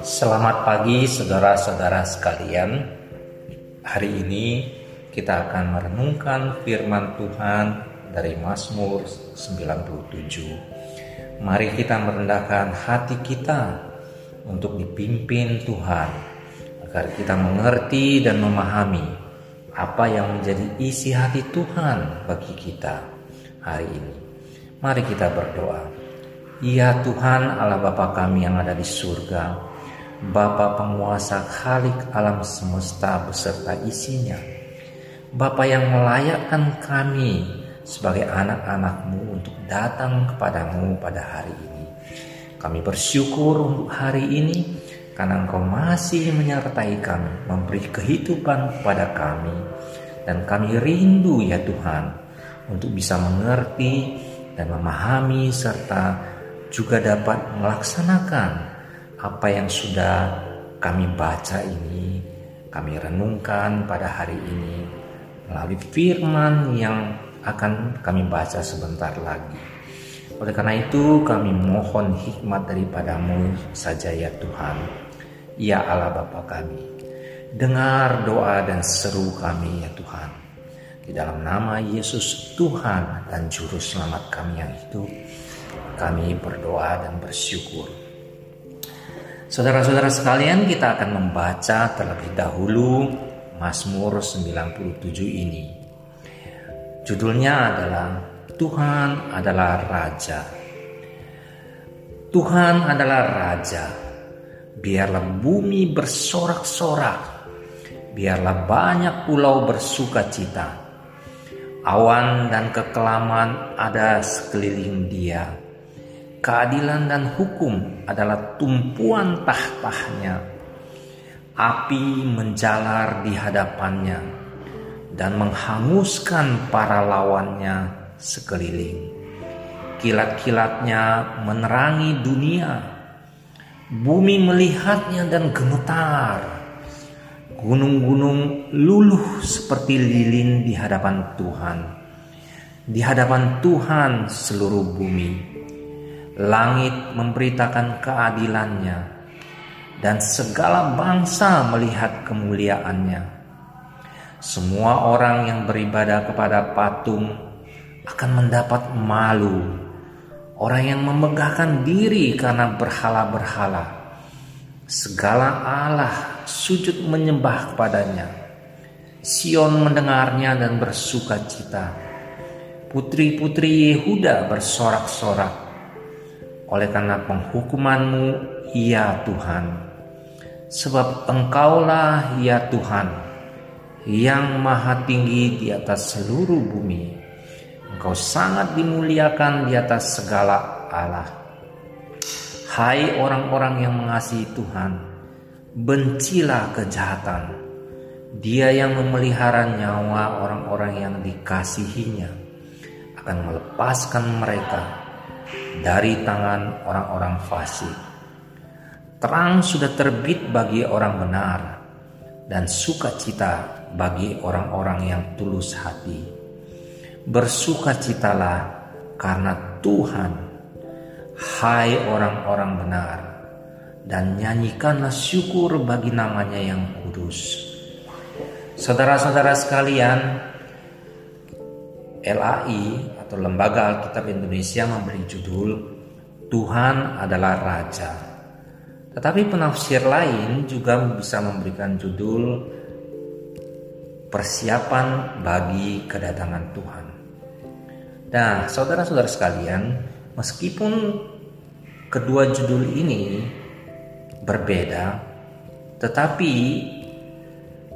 Selamat pagi saudara-saudara sekalian. Hari ini kita akan merenungkan firman Tuhan dari Mazmur 97. Mari kita merendahkan hati kita untuk dipimpin Tuhan agar kita mengerti dan memahami apa yang menjadi isi hati Tuhan bagi kita hari ini. Mari kita berdoa. Ya Tuhan Allah Bapa kami yang ada di surga, Bapa penguasa khalik alam semesta beserta isinya. Bapa yang melayakkan kami sebagai anak-anakmu untuk datang kepadamu pada hari ini. Kami bersyukur untuk hari ini karena engkau masih menyertai kami, memberi kehidupan kepada kami. Dan kami rindu ya Tuhan untuk bisa mengerti dan memahami serta juga dapat melaksanakan apa yang sudah kami baca ini, kami renungkan pada hari ini melalui firman yang akan kami baca sebentar lagi. Oleh karena itu kami mohon hikmat daripadamu saja ya Tuhan. Ya Allah Bapa kami. Dengar doa dan seru kami ya Tuhan. Di dalam nama Yesus Tuhan dan Juru Selamat kami yang hidup. Kami berdoa dan bersyukur. Saudara-saudara sekalian, kita akan membaca terlebih dahulu Mazmur 97 ini. Judulnya adalah Tuhan adalah Raja. Tuhan adalah Raja. Biarlah bumi bersorak-sorak. Biarlah banyak pulau bersuka cita. Awan dan kekelaman ada sekeliling dia keadilan dan hukum adalah tumpuan tahtahnya. Api menjalar di hadapannya dan menghanguskan para lawannya sekeliling. Kilat-kilatnya menerangi dunia. Bumi melihatnya dan gemetar. Gunung-gunung luluh seperti lilin di hadapan Tuhan. Di hadapan Tuhan seluruh bumi Langit memberitakan keadilannya, dan segala bangsa melihat kemuliaannya. Semua orang yang beribadah kepada patung akan mendapat malu. Orang yang memegahkan diri karena berhala-berhala, segala Allah sujud menyembah kepadanya. Sion mendengarnya dan bersuka cita. Putri-putri Yehuda bersorak-sorak oleh karena penghukumanmu, ya Tuhan. Sebab engkaulah ya Tuhan yang maha tinggi di atas seluruh bumi. Engkau sangat dimuliakan di atas segala Allah. Hai orang-orang yang mengasihi Tuhan, bencilah kejahatan. Dia yang memelihara nyawa orang-orang yang dikasihinya akan melepaskan mereka dari tangan orang-orang fasik. Terang sudah terbit bagi orang benar dan sukacita bagi orang-orang yang tulus hati. Bersukacitalah karena Tuhan, hai orang-orang benar, dan nyanyikanlah syukur bagi namanya yang kudus. Saudara-saudara sekalian, LAI atau Lembaga Alkitab Indonesia memberi judul Tuhan adalah Raja. Tetapi penafsir lain juga bisa memberikan judul Persiapan bagi kedatangan Tuhan. Nah, saudara-saudara sekalian, meskipun kedua judul ini berbeda, tetapi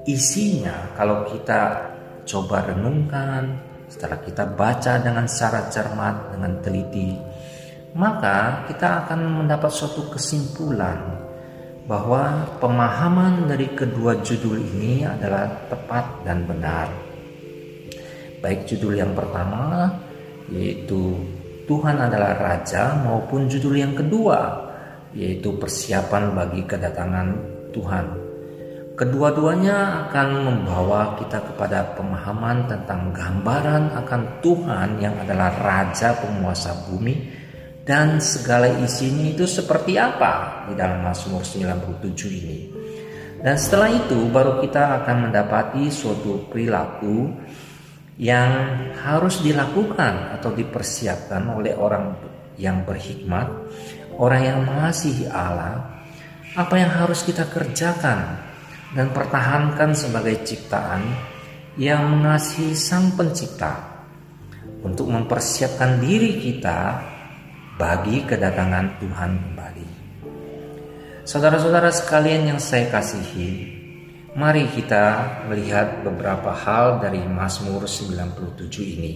isinya kalau kita coba renungkan, setelah kita baca dengan secara cermat, dengan teliti, maka kita akan mendapat suatu kesimpulan bahwa pemahaman dari kedua judul ini adalah tepat dan benar. Baik judul yang pertama yaitu Tuhan adalah Raja maupun judul yang kedua yaitu persiapan bagi kedatangan Tuhan Kedua-duanya akan membawa kita kepada pemahaman tentang gambaran akan Tuhan yang adalah Raja penguasa bumi dan segala isinya itu seperti apa di dalam Mazmur 97 ini. Dan setelah itu baru kita akan mendapati suatu perilaku yang harus dilakukan atau dipersiapkan oleh orang yang berhikmat, orang yang mengasihi Allah, apa yang harus kita kerjakan dan pertahankan sebagai ciptaan yang mengasihi Sang Pencipta untuk mempersiapkan diri kita bagi kedatangan Tuhan kembali. Saudara-saudara sekalian yang saya kasihi, mari kita melihat beberapa hal dari Mazmur 97 ini.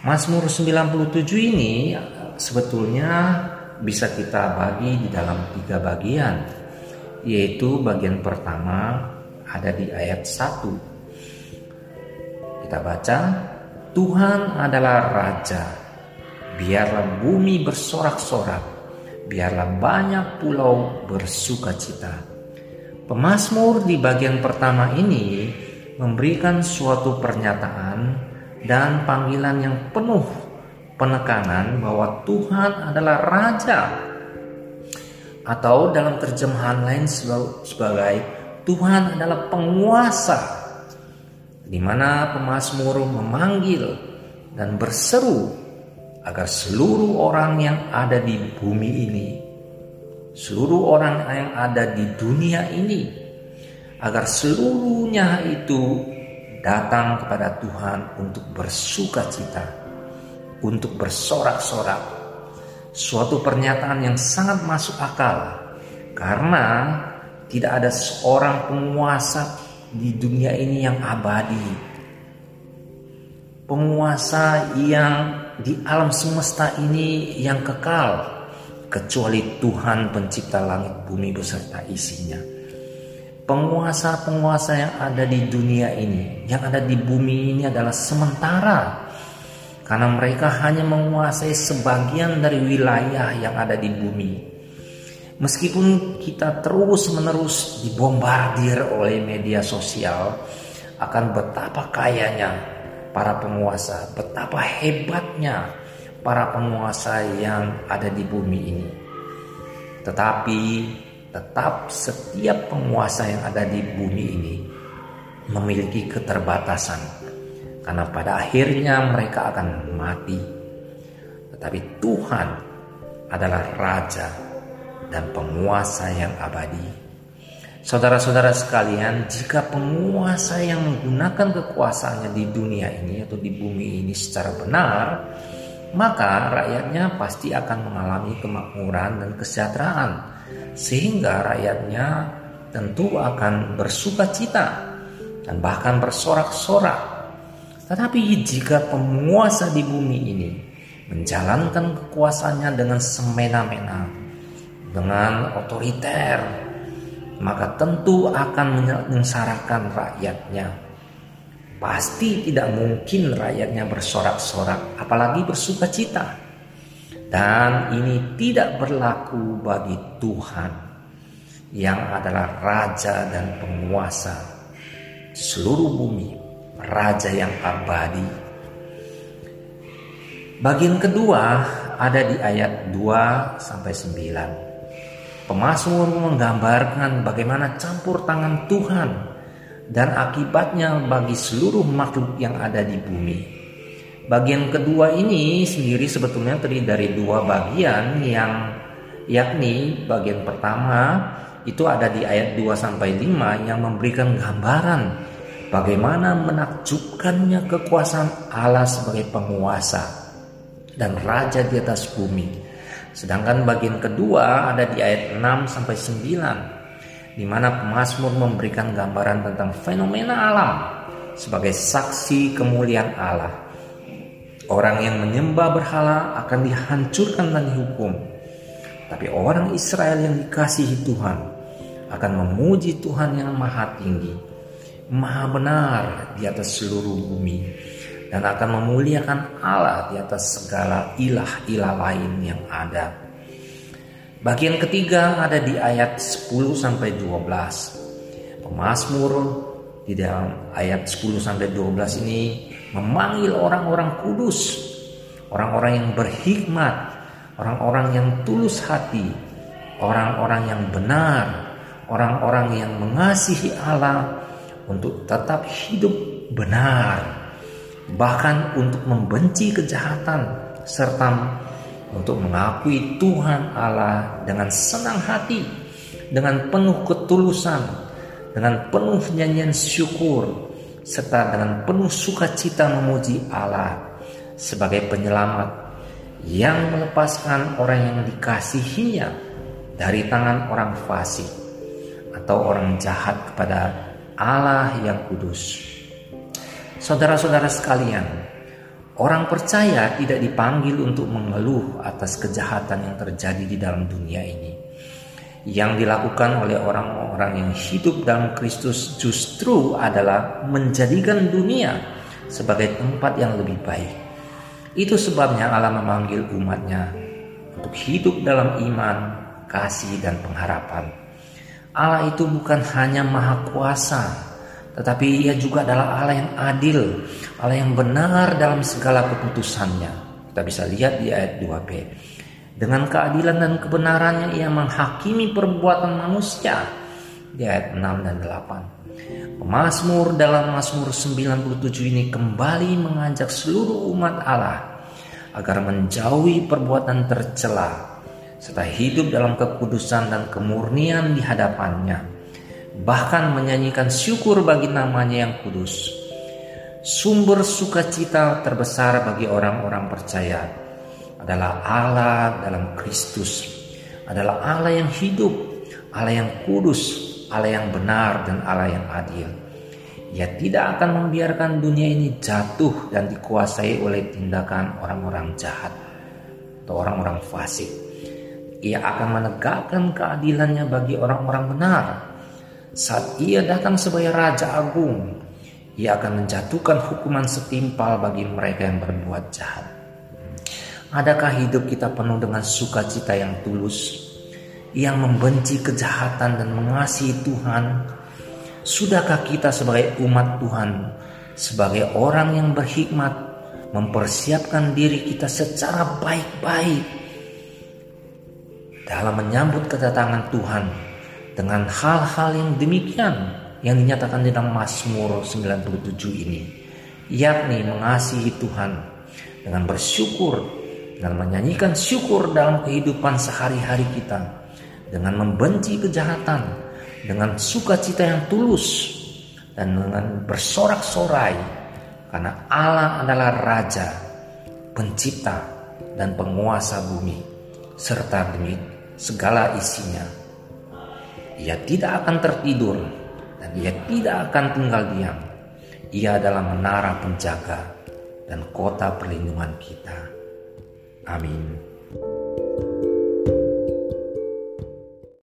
Mazmur 97 ini sebetulnya bisa kita bagi di dalam tiga bagian, yaitu bagian pertama ada di ayat 1. Kita baca, Tuhan adalah Raja biarlah bumi bersorak-sorak, biarlah banyak pulau bersuka cita. Pemasmur di bagian pertama ini memberikan suatu pernyataan dan panggilan yang penuh penekanan bahwa Tuhan adalah Raja. Atau dalam terjemahan lain sebagai Tuhan adalah penguasa di mana pemazmur memanggil dan berseru agar seluruh orang yang ada di bumi ini, seluruh orang yang ada di dunia ini, agar seluruhnya itu datang kepada Tuhan untuk bersuka cita, untuk bersorak-sorak. Suatu pernyataan yang sangat masuk akal, karena tidak ada seorang penguasa di dunia ini yang abadi. Penguasa yang di alam semesta ini yang kekal kecuali Tuhan pencipta langit bumi beserta isinya. Penguasa-penguasa yang ada di dunia ini, yang ada di bumi ini adalah sementara. Karena mereka hanya menguasai sebagian dari wilayah yang ada di bumi. Meskipun kita terus-menerus dibombardir oleh media sosial akan betapa kayanya para penguasa, betapa hebatnya para penguasa yang ada di bumi ini. Tetapi tetap setiap penguasa yang ada di bumi ini memiliki keterbatasan karena pada akhirnya mereka akan mati. Tetapi Tuhan adalah raja dan penguasa yang abadi Saudara-saudara sekalian, jika penguasa yang menggunakan kekuasaannya di dunia ini atau di bumi ini secara benar, maka rakyatnya pasti akan mengalami kemakmuran dan kesejahteraan, sehingga rakyatnya tentu akan bersuka cita dan bahkan bersorak-sorak. Tetapi jika penguasa di bumi ini menjalankan kekuasaannya dengan semena-mena, dengan otoriter, maka tentu akan menyengsarakan rakyatnya. Pasti tidak mungkin rakyatnya bersorak-sorak, apalagi bersuka cita. Dan ini tidak berlaku bagi Tuhan yang adalah raja dan penguasa seluruh bumi, raja yang abadi. Bagian kedua ada di ayat 2 sampai 9. Pemasmur menggambarkan bagaimana campur tangan Tuhan dan akibatnya bagi seluruh makhluk yang ada di bumi. Bagian kedua ini sendiri sebetulnya terdiri dari dua bagian yang yakni bagian pertama itu ada di ayat 2 sampai 5 yang memberikan gambaran bagaimana menakjubkannya kekuasaan Allah sebagai penguasa dan raja di atas bumi Sedangkan bagian kedua ada di ayat 6 sampai 9 di mana pemazmur memberikan gambaran tentang fenomena alam sebagai saksi kemuliaan Allah. Orang yang menyembah berhala akan dihancurkan dan dihukum. Tapi orang Israel yang dikasihi Tuhan akan memuji Tuhan yang maha tinggi, maha benar di atas seluruh bumi dan akan memuliakan Allah di atas segala ilah-ilah lain yang ada. Bagian ketiga ada di ayat 10 sampai 12. Pemasmur di dalam ayat 10 sampai 12 ini memanggil orang-orang kudus, orang-orang yang berhikmat, orang-orang yang tulus hati, orang-orang yang benar, orang-orang yang mengasihi Allah untuk tetap hidup benar, bahkan untuk membenci kejahatan serta untuk mengakui Tuhan Allah dengan senang hati, dengan penuh ketulusan, dengan penuh nyanyian syukur, serta dengan penuh sukacita memuji Allah sebagai penyelamat yang melepaskan orang yang dikasihinya dari tangan orang fasik atau orang jahat kepada Allah yang kudus. Saudara-saudara sekalian, orang percaya tidak dipanggil untuk mengeluh atas kejahatan yang terjadi di dalam dunia ini. Yang dilakukan oleh orang-orang yang hidup dalam Kristus justru adalah menjadikan dunia sebagai tempat yang lebih baik. Itu sebabnya Allah memanggil umatnya untuk hidup dalam iman, kasih, dan pengharapan. Allah itu bukan hanya maha kuasa, tetapi ia juga adalah Allah yang adil, Allah yang benar dalam segala keputusannya. Kita bisa lihat di ayat 2b. Dengan keadilan dan kebenarannya ia menghakimi perbuatan manusia. Di ayat 6 dan 8. Pemasmur dalam Mazmur 97 ini kembali mengajak seluruh umat Allah agar menjauhi perbuatan tercela serta hidup dalam kekudusan dan kemurnian di hadapannya, bahkan menyanyikan syukur bagi namanya yang kudus. Sumber sukacita terbesar bagi orang-orang percaya adalah Allah dalam Kristus, adalah Allah yang hidup, Allah yang kudus, Allah yang benar dan Allah yang adil. Ia tidak akan membiarkan dunia ini jatuh dan dikuasai oleh tindakan orang-orang jahat atau orang-orang fasik ia akan menegakkan keadilannya bagi orang-orang benar. Saat ia datang sebagai Raja Agung, ia akan menjatuhkan hukuman setimpal bagi mereka yang berbuat jahat. Adakah hidup kita penuh dengan sukacita yang tulus, yang membenci kejahatan dan mengasihi Tuhan? Sudahkah kita sebagai umat Tuhan, sebagai orang yang berhikmat, mempersiapkan diri kita secara baik-baik dalam menyambut kedatangan Tuhan dengan hal-hal yang demikian yang dinyatakan di dalam Mazmur 97 ini yakni mengasihi Tuhan dengan bersyukur dan menyanyikan syukur dalam kehidupan sehari-hari kita dengan membenci kejahatan dengan sukacita yang tulus dan dengan bersorak-sorai karena Allah adalah raja pencipta dan penguasa bumi serta demi segala isinya. Ia tidak akan tertidur dan ia tidak akan tinggal diam. Ia adalah menara penjaga dan kota perlindungan kita. Amin.